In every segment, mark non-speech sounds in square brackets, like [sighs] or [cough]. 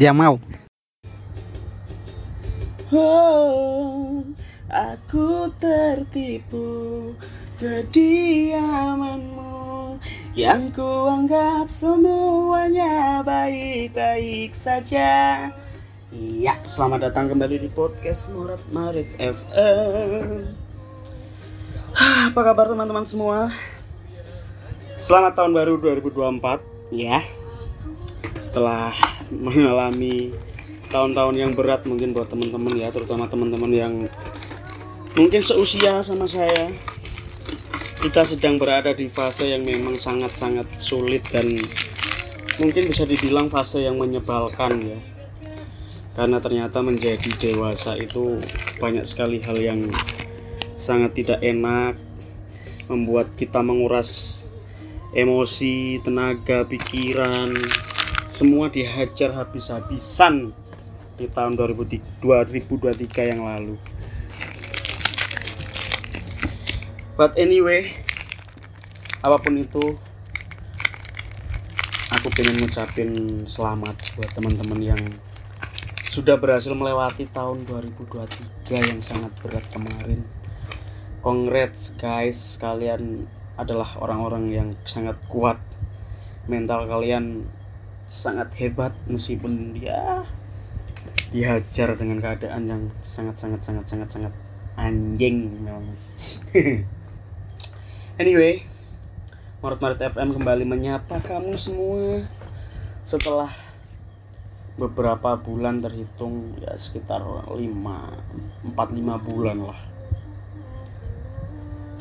Dia mau. Oh, aku tertipu kediamanmu yang kuanggap semuanya baik-baik saja. Iya, selamat datang kembali di podcast Murat Marit FM. Hah, Apa kabar teman-teman semua? Selamat tahun baru 2024 ya. Setelah mengalami tahun-tahun yang berat mungkin buat teman-teman ya, terutama teman-teman yang mungkin seusia sama saya. Kita sedang berada di fase yang memang sangat-sangat sulit dan mungkin bisa dibilang fase yang menyebalkan ya. Karena ternyata menjadi dewasa itu banyak sekali hal yang sangat tidak enak, membuat kita menguras emosi, tenaga, pikiran, semua dihajar habis-habisan di tahun 2023 yang lalu. But anyway, apa pun itu, aku pengen ngucapin selamat buat teman-teman yang sudah berhasil melewati tahun 2023 yang sangat berat kemarin. Congrats guys, kalian adalah orang-orang yang sangat kuat. Mental kalian sangat hebat meskipun dia dihajar dengan keadaan yang sangat sangat sangat sangat sangat anjing memang. [laughs] anyway, Maret Maret FM kembali menyapa kamu semua setelah beberapa bulan terhitung ya sekitar 5 4 5 bulan lah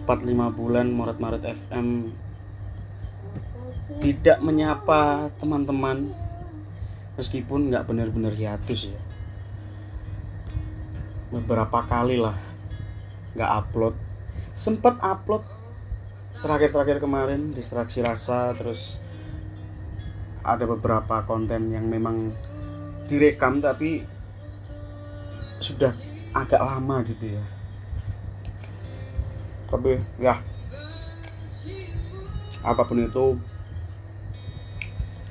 4 5 bulan Maret Maret FM tidak menyapa teman-teman meskipun nggak benar-benar hiatus ya. Beberapa kali lah nggak upload. Sempet upload terakhir-terakhir kemarin distraksi rasa terus ada beberapa konten yang memang direkam tapi sudah agak lama gitu ya. Tapi ya apa pun itu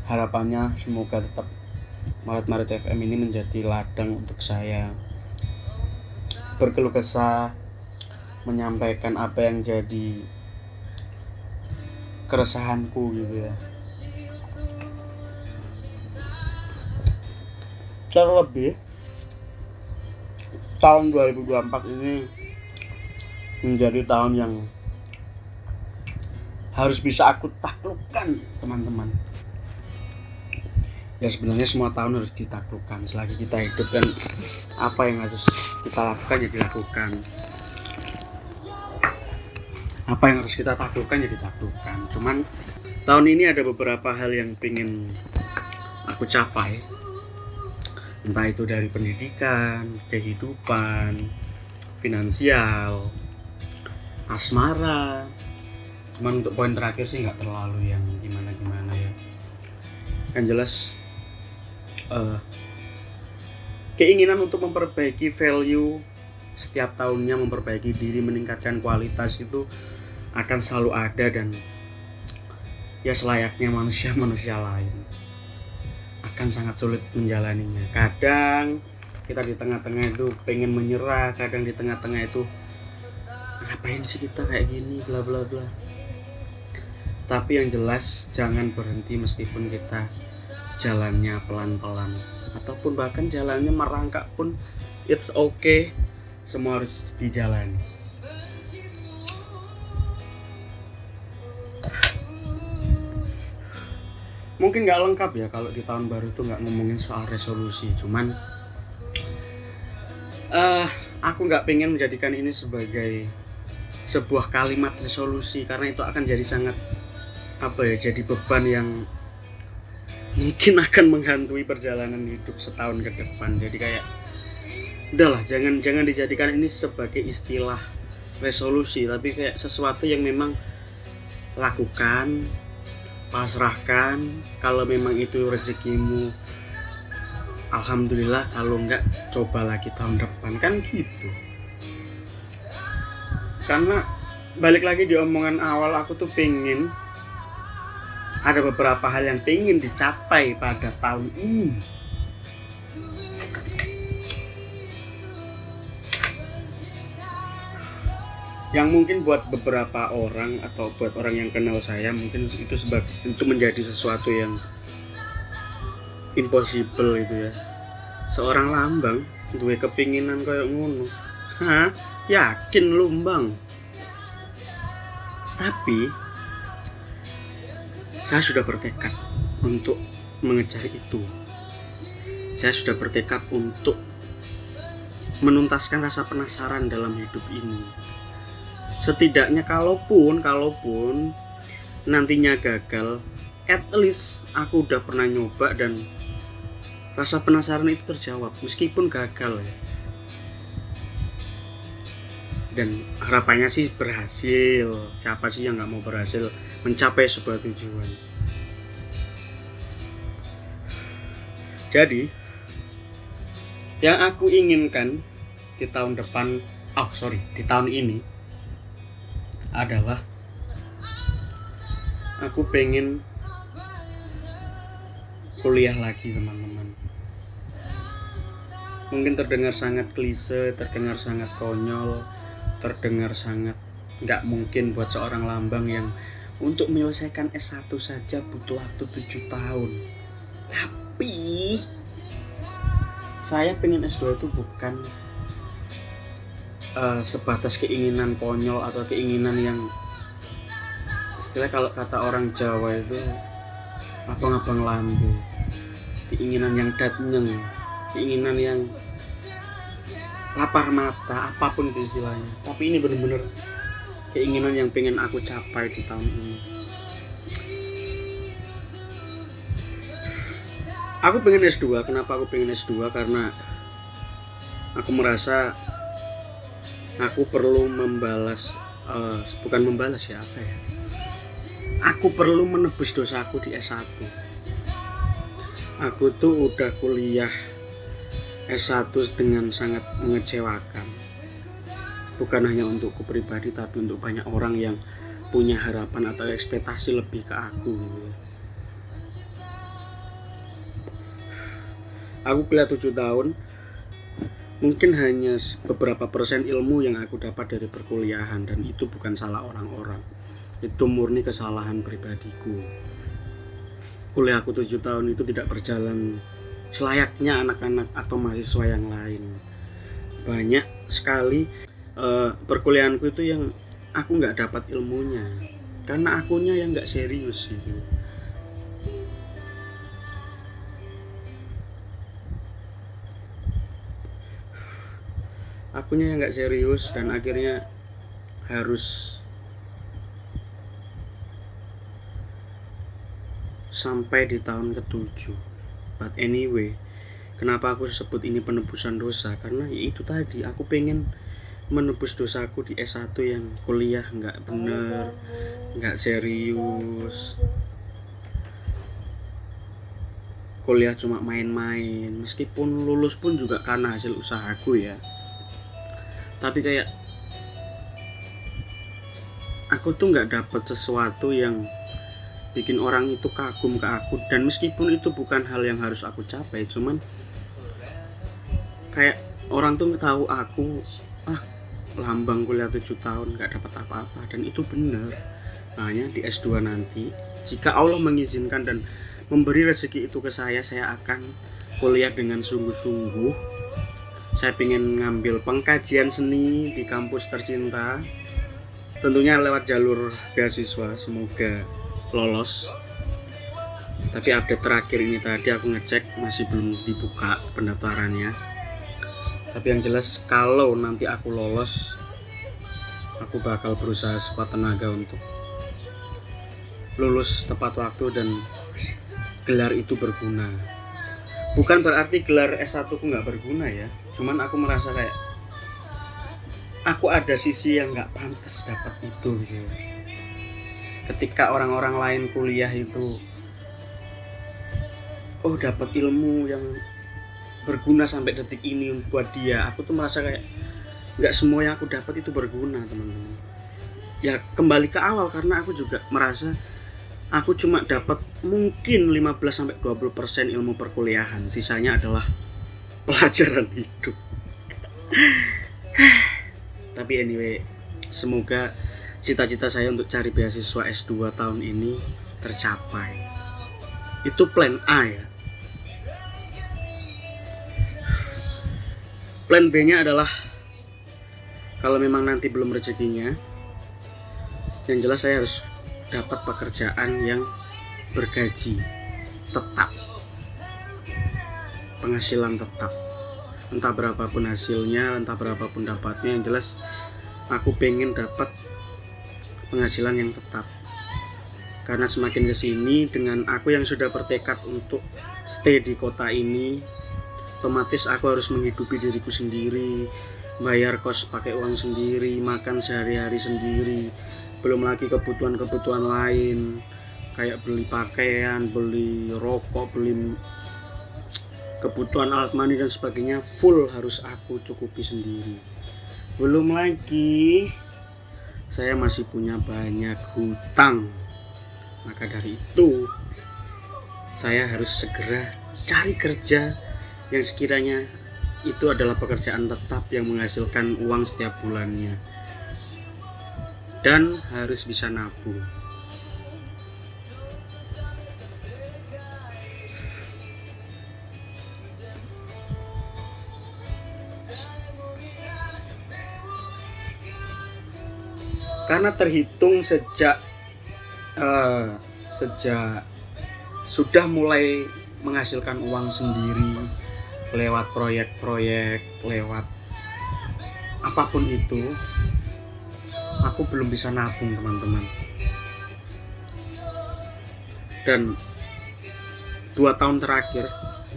harapannya semoga tetap Maret FM ini menjadi ladang untuk saya. Berkeluh kesah menyampaikan apa yang jadi keresahanku gitu ya. Terlebih tahun 2024 ini menjadi tahun yang harus bisa aku taklukkan teman-teman ya sebenarnya semua tahun harus ditaklukkan. Selagi kita hidup kan apa yang harus kita lakukan ya dilakukan. Apa yang harus kita taklukkan ya ditaklukkan. Cuman tahun ini ada beberapa hal yang pengen aku capai. Entah itu dari pendidikan kehidupan finansial asmara. Cuman untuk poin terakhir sih nggak terlalu yang gimana gimana ya. Kan jelas uh, keinginan untuk memperbaiki value setiap tahunnya memperbaiki diri meningkatkan kualitas itu akan selalu ada dan ya selayaknya manusia-manusia lain akan sangat sulit menjalaninya. Kadang kita di tengah-tengah itu pengen menyerah kadang di tengah-tengah itu ngapain sih kita kayak gini? bla bla bla. Tapi yang jelas jangan berhenti meskipun kita jalannya pelan-pelan ataupun bahkan jalannya merangkak pun it's okay. Semua harus dijalani. Mungkin nggak lengkap ya kalau di tahun baru tuh nggak ngomongin soal resolusi cuman uh, aku nggak pengen menjadikan ini sebagai sebuah kalimat resolusi karena itu akan jadi sangat apa ya jadi beban yang mungkin akan menghantui perjalanan hidup setahun ke depan. Jadi kayak udahlah jangan jangan dijadikan ini sebagai istilah resolusi tapi kayak sesuatu yang memang lakukan pasrahkan. Kalau memang itu rezekimu Alhamdulillah. Kalau enggak coba lagi tahun depan. Kan gitu. Karena balik lagi di omongan awal aku tuh pengen ada beberapa hal yang ingin dicapai pada tahun ini. Yang mungkin buat beberapa orang atau buat orang yang kenal saya mungkin itu sebagai itu menjadi sesuatu yang impossible itu ya. Seorang lambang dua kepinginan kayak ngono. Hah? Yakin lumbang. Tapi saya sudah bertekad untuk mengejar itu. Saya sudah bertekad untuk menuntaskan rasa penasaran dalam hidup ini. Setidaknya kalaupun kalaupun nantinya gagal, at least aku udah pernah nyoba dan rasa penasaran itu terjawab meskipun gagal ya. Dan harapannya sih berhasil. Siapa sih yang nggak mau berhasil? Mencapai sebuah tujuan. Jadi, yang aku inginkan di tahun depan, oh sorry, di tahun ini adalah aku pengen kuliah lagi teman-teman. Mungkin terdengar sangat klise, terdengar sangat konyol, terdengar sangat nggak mungkin buat seorang lambang yang untuk menyelesaikan S1 saja butuh waktu 7 tahun. Tapi saya pengen S2 itu bukan uh, sebatas keinginan konyol atau keinginan yang istilah kalau kata orang Jawa itu abang-abang lambe keinginan yang dateng keinginan yang lapar mata apa pun itu istilahnya tapi ini bener-bener keinginan yang pengen aku capai di tahun ini. Aku pengen S2 kenapa aku pengen S2 karena aku merasa aku perlu membalas uh, bukan membalas ya apa ya? Aku perlu menebus dosaku di S1 aku tuh udah kuliah S1 dengan sangat mengecewakan bukan hanya untukku pribadi tapi untuk banyak orang yang punya harapan atau ekspektasi lebih ke aku gitu ya. Aku kuliah 7 tahun. Mungkin hanya beberapa persen ilmu yang aku dapat dari perkuliahan dan itu bukan salah orang-orang. Itu murni kesalahan pribadiku. Kuliah aku 7 tahun itu tidak berjalan selayaknya anak-anak atau mahasiswa yang lain. Banyak sekali uh, perkuliahanku itu yang aku nggak dapat ilmunya. Karena akunya yang nggak serius gitu. Akunya yang nggak serius dan akhirnya harus sampai di tahun ketujuh. But anyway kenapa aku sebut ini penebusan dosa? Karena ya itu tadi aku pengen menebus dosaku di S1 yang kuliah nggak bener nggak serius. Kuliah cuma main-main meskipun lulus pun juga karena hasil usahaku ya. Tapi kayak aku tuh nggak dapet sesuatu yang bikin orang itu kagum ke aku. Dan meskipun itu bukan hal yang harus aku capai cuman kayak orang tuh tahu aku ah lambang kuliah tujuh tahun nggak dapat apa-apa dan itu bener hanya di S2 nanti jika Allah mengizinkan dan memberi rezeki itu ke saya saya akan kuliah dengan sungguh-sungguh. Saya ingin ngambil pengkajian seni di kampus tercinta tentunya lewat jalur beasiswa semoga lolos. Tapi update terakhir ini tadi aku ngecek masih belum dibuka pendaftarannya tapi yang jelas kalau nanti aku lolos aku bakal berusaha sekuat tenaga untuk lulus tepat waktu dan gelar itu berguna. Bukan berarti gelar S1 ku nggak berguna ya. Cuman aku merasa kayak aku ada sisi yang nggak pantas dapat itu gitu. Ketika orang-orang lain kuliah itu oh dapat ilmu yang berguna sampai detik ini buat dia. Aku tuh merasa kayak nggak semua yang aku dapat itu berguna teman-teman. Ya kembali ke awal karena aku juga merasa aku cuma dapat mungkin 15 sampai 20 persen ilmu perkuliahan. Sisanya adalah [laughs] pelajaran hidup. [sighs] Tapi anyway semoga cita-cita saya untuk cari beasiswa S2 tahun ini tercapai. Itu plan A ya plan B nya adalah kalau memang nanti belum rezekinya yang jelas saya harus dapat pekerjaan yang bergaji tetap. Penghasilan tetap. Entah berapapun hasilnya entah berapapun dapatnya yang jelas aku pengen dapat penghasilan yang tetap. Karena semakin ke sini dengan aku yang sudah bertekad untuk stay di kota ini otomatis aku harus menghidupi diriku sendiri bayar kos pakai uang sendiri makan sehari-hari sendiri. Belum lagi kebutuhan-kebutuhan lain kayak beli pakaian beli rokok beli kebutuhan alat mandi dan sebagainya full harus aku cukupi sendiri. Belum lagi saya masih punya banyak hutang. Maka dari itu, saya harus segera cari kerja yang sekiranya itu adalah pekerjaan tetap yang menghasilkan uang setiap bulannya. Dan harus bisa nabung. Karena terhitung sejak uh, sejak sudah mulai menghasilkan uang sendiri lewat proyek-proyek lewat apa pun itu aku belum bisa nabung teman-teman. Dan dua tahun terakhir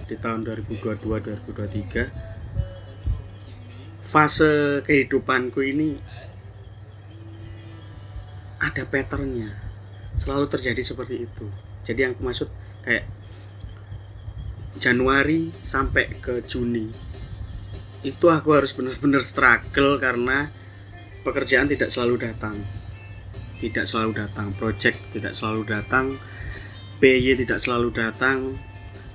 di tahun 2022-2023 fase kehidupanku ini ada patternnya. Selalu terjadi seperti itu. Jadi yang aku maksud kayak Januari sampai ke Juni. Itu aku harus benar-benar struggle karena pekerjaan tidak selalu datang. Tidak selalu datang project tidak selalu datang PY tidak selalu datang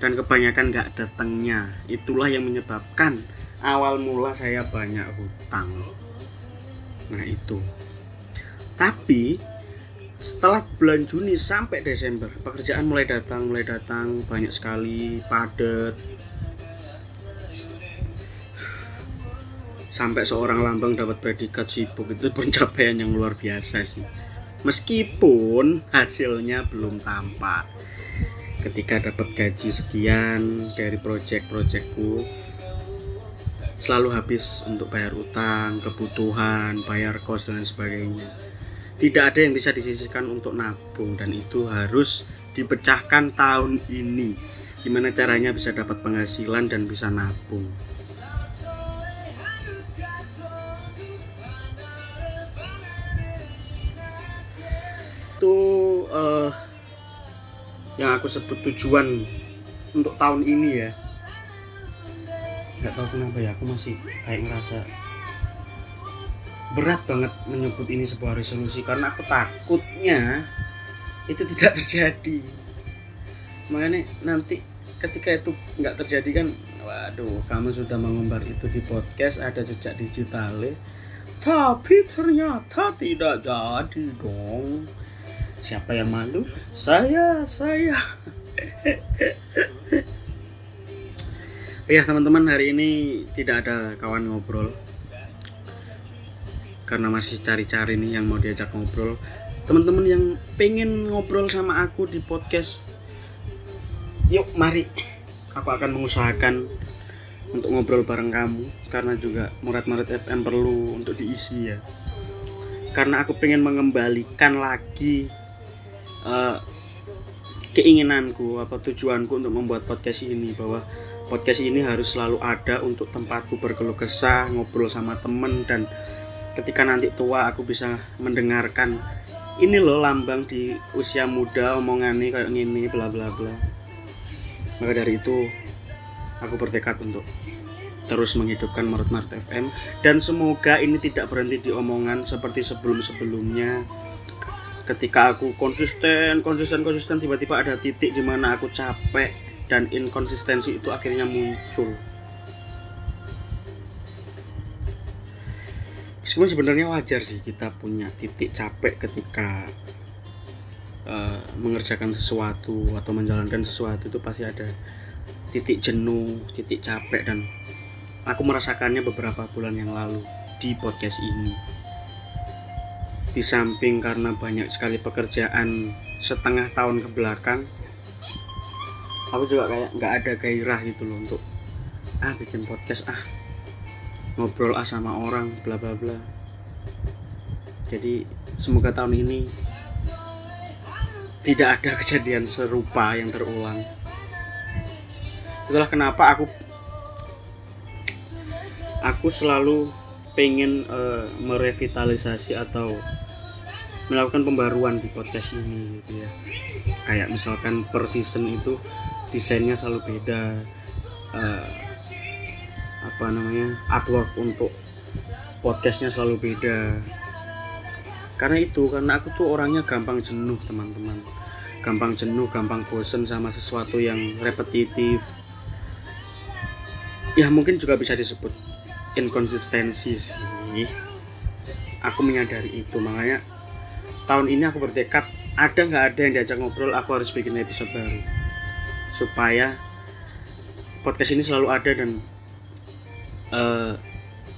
dan kebanyakan nggak datangnya. Itulah yang menyebabkan awal mula saya banyak hutang. Nah itu. Tapi setelah bulan Juni sampai Desember pekerjaan mulai datang mulai datang banyak sekali padat. Sampai seorang lambang dapat predikat sibuk itu pencapaian yang luar biasa sih. Meskipun hasilnya belum tampak. Ketika dapat gaji sekian dari project-projectku selalu habis untuk bayar utang, kebutuhan, bayar kos dan sebagainya tidak ada yang bisa disisihkan untuk nabung dan itu harus dipecahkan tahun ini. Gimana caranya bisa dapat penghasilan dan bisa nabung? Itu uh, yang aku sebut tujuan untuk tahun ini ya. Nggak tahu kenapa ya aku masih kayak ngerasa berat banget menyebut ini sebuah resolusi karena aku takutnya itu tidak [laughs] terjadi. Makanya nanti ketika itu nggak terjadi kan waduh kamu sudah mengumbar itu di podcast ada jejak digitalnya tapi ternyata tidak jadi dong. Siapa yang malu? Saya saya. [laughs] Ya teman-teman hari ini tidak ada kawan ngobrol karena masih cari-cari nih yang mau diajak ngobrol. Teman-teman yang pengen ngobrol sama aku di podcast yuk mari. Aku akan mengusahakan untuk ngobrol bareng kamu karena juga Murad Maret FM perlu untuk diisi ya. Karena aku pengen mengembalikan lagi uh, keinginanku apa tujuanku untuk membuat podcast ini bahwa podcast ini harus selalu ada untuk tempatku berkeluh kesah ngobrol sama temen dan ketika nanti tua aku bisa mendengarkan ini loh lambang di usia muda omongannya kayak gini bla bla bla. Maka dari itu aku bertekad untuk terus menghidupkan Marut Mart FM dan semoga ini tidak berhenti di omongan seperti sebelum-sebelumnya. Ketika aku konsisten konsisten konsisten tiba-tiba ada titik di mana aku capek dan inkonsistensi itu akhirnya muncul meskipun sebenarnya wajar sih kita punya titik capek ketika uh, mengerjakan sesuatu atau menjalankan sesuatu itu pasti ada titik jenuh, titik capek dan aku merasakannya beberapa bulan yang lalu di podcast ini. Di samping karena banyak sekali pekerjaan setengah tahun ke belakang, aku juga kayak nggak ada gairah gitu loh untuk ah bikin podcast ah ngobrol ah sama orang bla bla bla. Jadi semoga tahun ini tidak ada kejadian serupa yang terulang itulah kenapa aku aku selalu pengen uh, merevitalisasi atau melakukan pembaruan di podcast ini gitu ya kayak misalkan per season itu desainnya selalu beda uh, apa namanya artwork untuk podcastnya selalu beda. Karena itu karena aku tuh orangnya gampang jenuh teman-teman. Gampang jenuh gampang bosen sama sesuatu yang repetitif. Ya mungkin juga bisa disebut inkonsistensi sih. Aku menyadari itu makanya tahun ini aku bertekad ada nggak ada yang diajak ngobrol aku harus bikin episode baru. Supaya podcast ini selalu ada dan uh,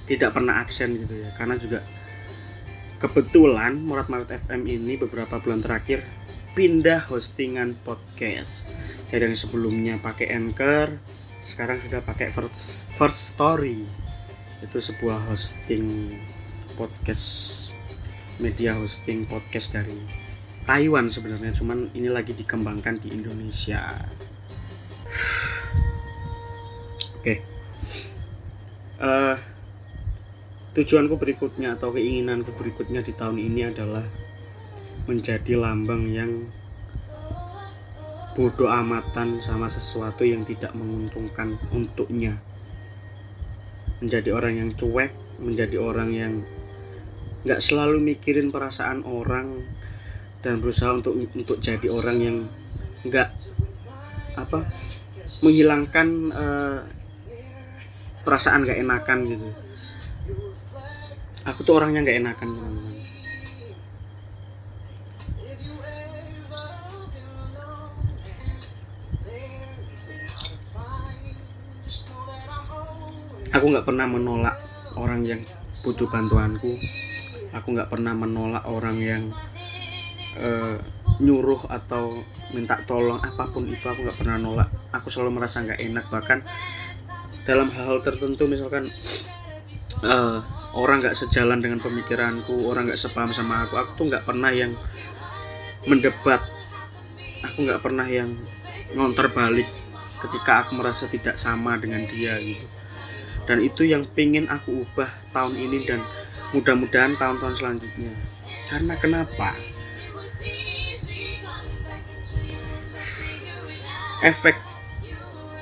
tidak pernah absen gitu ya. Karena juga kebetulan Murat Maret FM ini beberapa bulan terakhir pindah hostingan podcast. Dari yang sebelumnya pakai Anchor sekarang sudah pakai first, first story. Itu sebuah hosting podcast media hosting podcast dari Taiwan sebenarnya. Cuman ini lagi dikembangkan di Indonesia. [sighs] Oke. okay. Uh, eh, tujuanku berikutnya atau keinginanku berikutnya di tahun ini adalah menjadi lambang yang bodoh amatan sama sesuatu yang tidak menguntungkan untuknya. Menjadi orang yang cuek menjadi orang yang nggak selalu mikirin perasaan orang dan berusaha untuk untuk jadi orang yang nggak apa menghilangkan uh, perasaan nggak enakan gitu. Aku tuh orangnya nggak enakan teman-teman. Aku nggak pernah menolak orang yang butuh bantuanku. Aku nggak pernah menolak orang yang uh, nyuruh atau minta tolong apa pun itu aku nggak pernah nolak. Aku selalu merasa nggak enak bahkan dalam hal-hal tertentu misalkan uh, orang nggak sejalan dengan pemikiranku orang nggak sepaham sama aku aku tuh nggak pernah yang mendebat. Aku nggak pernah yang ngonter balik ketika aku merasa tidak sama dengan dia gitu. Dan itu yang pengen aku ubah tahun ini dan mudah-mudahan tahun-tahun selanjutnya. Karena kenapa? Efek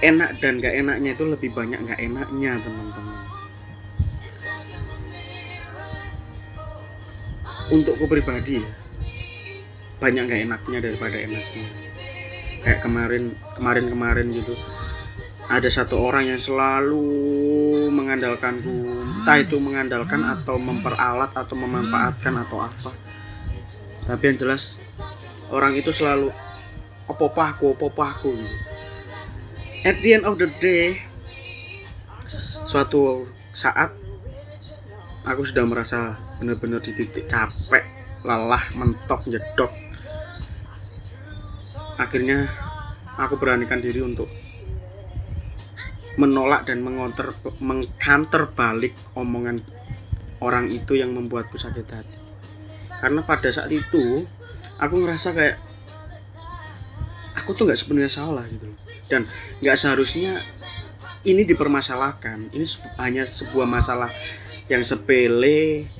enak dan gak enaknya itu lebih banyak gak enaknya teman-teman. Untukku pribadi ya banyak gak enaknya daripada enaknya. Kayak kemarin kemarin kemarin gitu ada satu orang yang selalu mengandalkanku entah itu mengandalkan atau memperalat atau memanfaatkan atau apa. Tapi yang jelas orang itu selalu opo aku opo aku gitu. At the end of the day suatu saat aku sudah merasa benar-benar di titik capek lelah mentok jedok akhirnya aku beranikan diri untuk menolak dan mengonter mengkanter balik omongan orang itu yang membuatku sakit hati. Karena pada saat itu aku ngerasa kayak aku tuh nggak sepenuhnya salah gitu dan nggak seharusnya ini dipermasalahkan. Ini hanya sebuah masalah yang sepele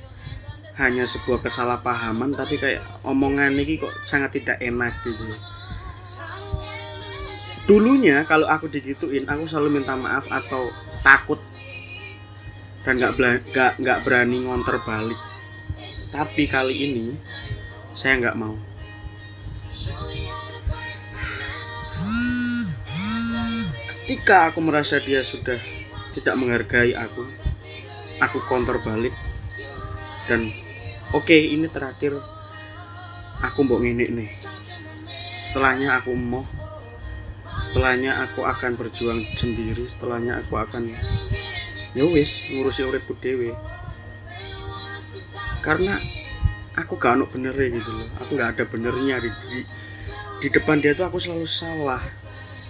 hanya sebuah kesalahpahaman tapi kayak omongan ini kok sangat tidak enak gitu dulunya kalau aku digituin aku selalu minta maaf atau takut dan nggak nggak nggak berani ngonter balik. Tapi kali ini saya nggak mau ketika aku merasa dia sudah tidak menghargai aku aku counter balik. Dan oke okay, ini terakhir aku mau ini nih. Setelahnya aku mau setelahnya aku akan berjuang sendiri setelahnya aku akan ya wis ngurusi uripku dewe karena aku gak ono bener gitu loh. Aku gak ada benernya di, di, di depan dia tuh aku selalu salah.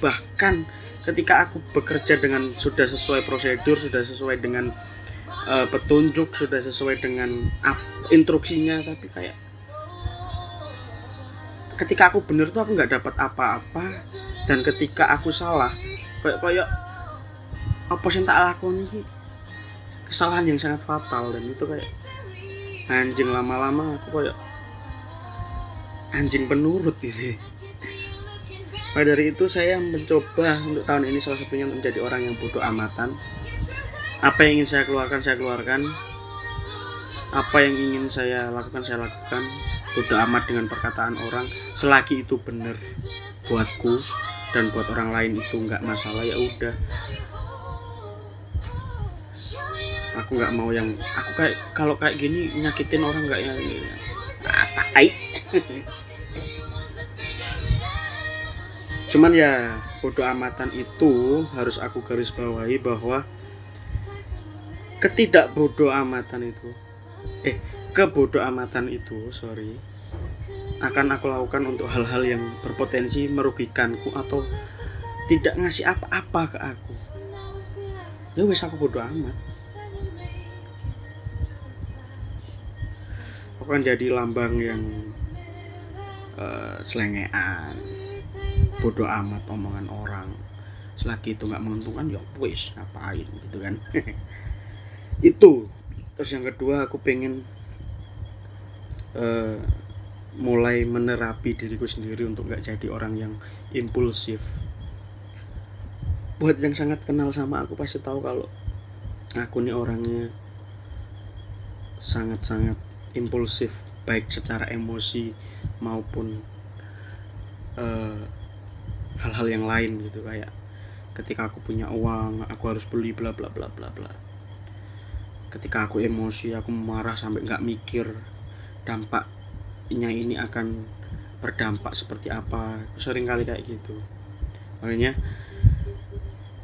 Bahkan ketika aku bekerja dengan sudah sesuai prosedur sudah sesuai dengan uh, petunjuk sudah sesuai dengan up, instruksinya tapi kayak ketika aku bener tuh aku nggak dapat apa-apa dan ketika aku salah kayak kayak apa sih tak lakoni sih? Kesalahan yang sangat fatal dan itu kayak anjing lama-lama aku kayak anjing penurut sih Maka dari itu saya mencoba untuk tahun ini salah satunya menjadi orang yang bodoh amatan. Apa yang ingin saya keluarkan saya keluarkan. Apa yang ingin saya lakukan saya lakukan. Bodoh amat dengan perkataan orang selagi itu benar buatku dan buat orang lain itu nggak masalah ya udah aku nggak mau yang aku kayak kalau kayak gini nyakitin orang nggak yang apa [laughs] cuman ya bodoh amatan itu harus aku garis bawahi bahwa ketidak bodoh amatan itu eh kebodoh amatan itu sorry akan aku lakukan untuk hal-hal yang berpotensi merugikanku atau tidak ngasih apa-apa ke aku. Ya wis aku bodoh amat. Aku kan jadi lambang yang uh, selengean bodoh amat omongan orang. Selagi itu nggak menguntungkan ya wis ngapain gitu kan? [laughs] Itu. Terus yang kedua aku pengen uh, mulai menerapi diriku sendiri untuk nggak jadi orang yang impulsif. Buat yang sangat kenal sama aku pasti tahu kalau aku nih orangnya sangat-sangat impulsif baik secara emosi maupun eh, hal-hal yang lain gitu kayak ketika aku punya uang aku harus beli bla bla bla bla bla. Ketika aku emosi aku marah sampai nggak mikir dampak yang ini akan berdampak seperti apa. Aku sering kali kayak gitu. Makanya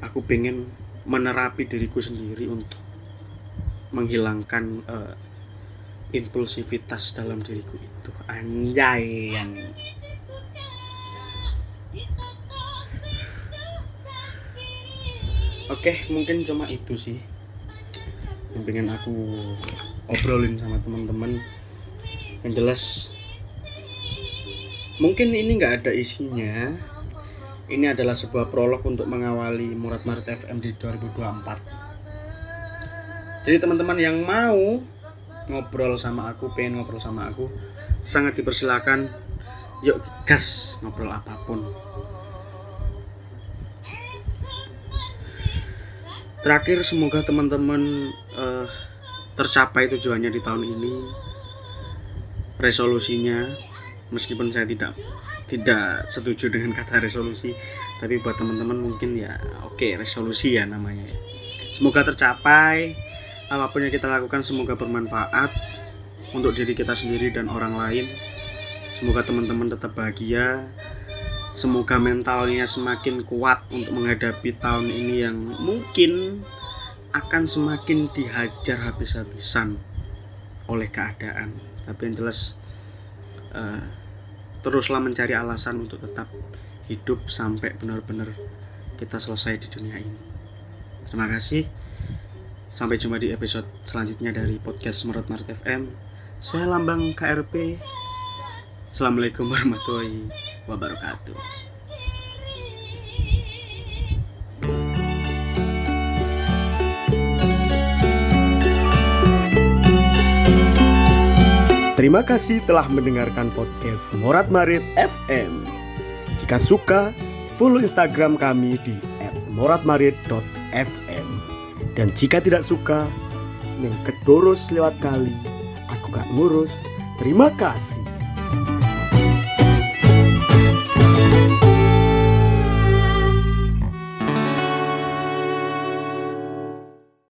aku pengen menerapi diriku sendiri untuk menghilangkan uh, impulsivitas dalam diriku itu. Anjay Oke, mungkin cuma itu sih yang pengen aku obrolin sama teman-teman. Yang jelas mungkin ini nggak ada isinya. Ini adalah sebuah prolog untuk mengawali Murad Marit FM di 2024 jadi teman-teman yang mau ngobrol sama aku pengen ngobrol sama aku sangat dipersilakan. Yuk gas ngobrol apa pun terakhir semoga teman-teman uh, tercapai tujuannya di tahun ini. Resolusinya meskipun saya tidak tidak setuju dengan kata resolusi tapi buat teman-teman mungkin ya oke okay, resolusi ya namanya. Semoga tercapai apa pun yang kita lakukan semoga bermanfaat untuk diri kita sendiri dan orang lain. Semoga teman-teman tetap bahagia. Semoga mentalnya semakin kuat untuk menghadapi tahun ini yang mungkin akan semakin dihajar habis-habisan oleh keadaan. Tapi yang jelas uh, teruslah mencari alasan untuk tetap hidup sampai benar-benar kita selesai di dunia ini. Terima kasih. Sampai jumpa di episode selanjutnya dari podcast Merot Maret FM. Saya Lambang KRP. Assalamualaikum warahmatullahi wabarakatuh. Terima kasih telah mendengarkan podcast Morat Marit FM. Jika suka, follow Instagram kami di @moratmarit.fm. Dan jika tidak suka, neng kedurus lewat kali, aku gak ngurus. Terima kasih.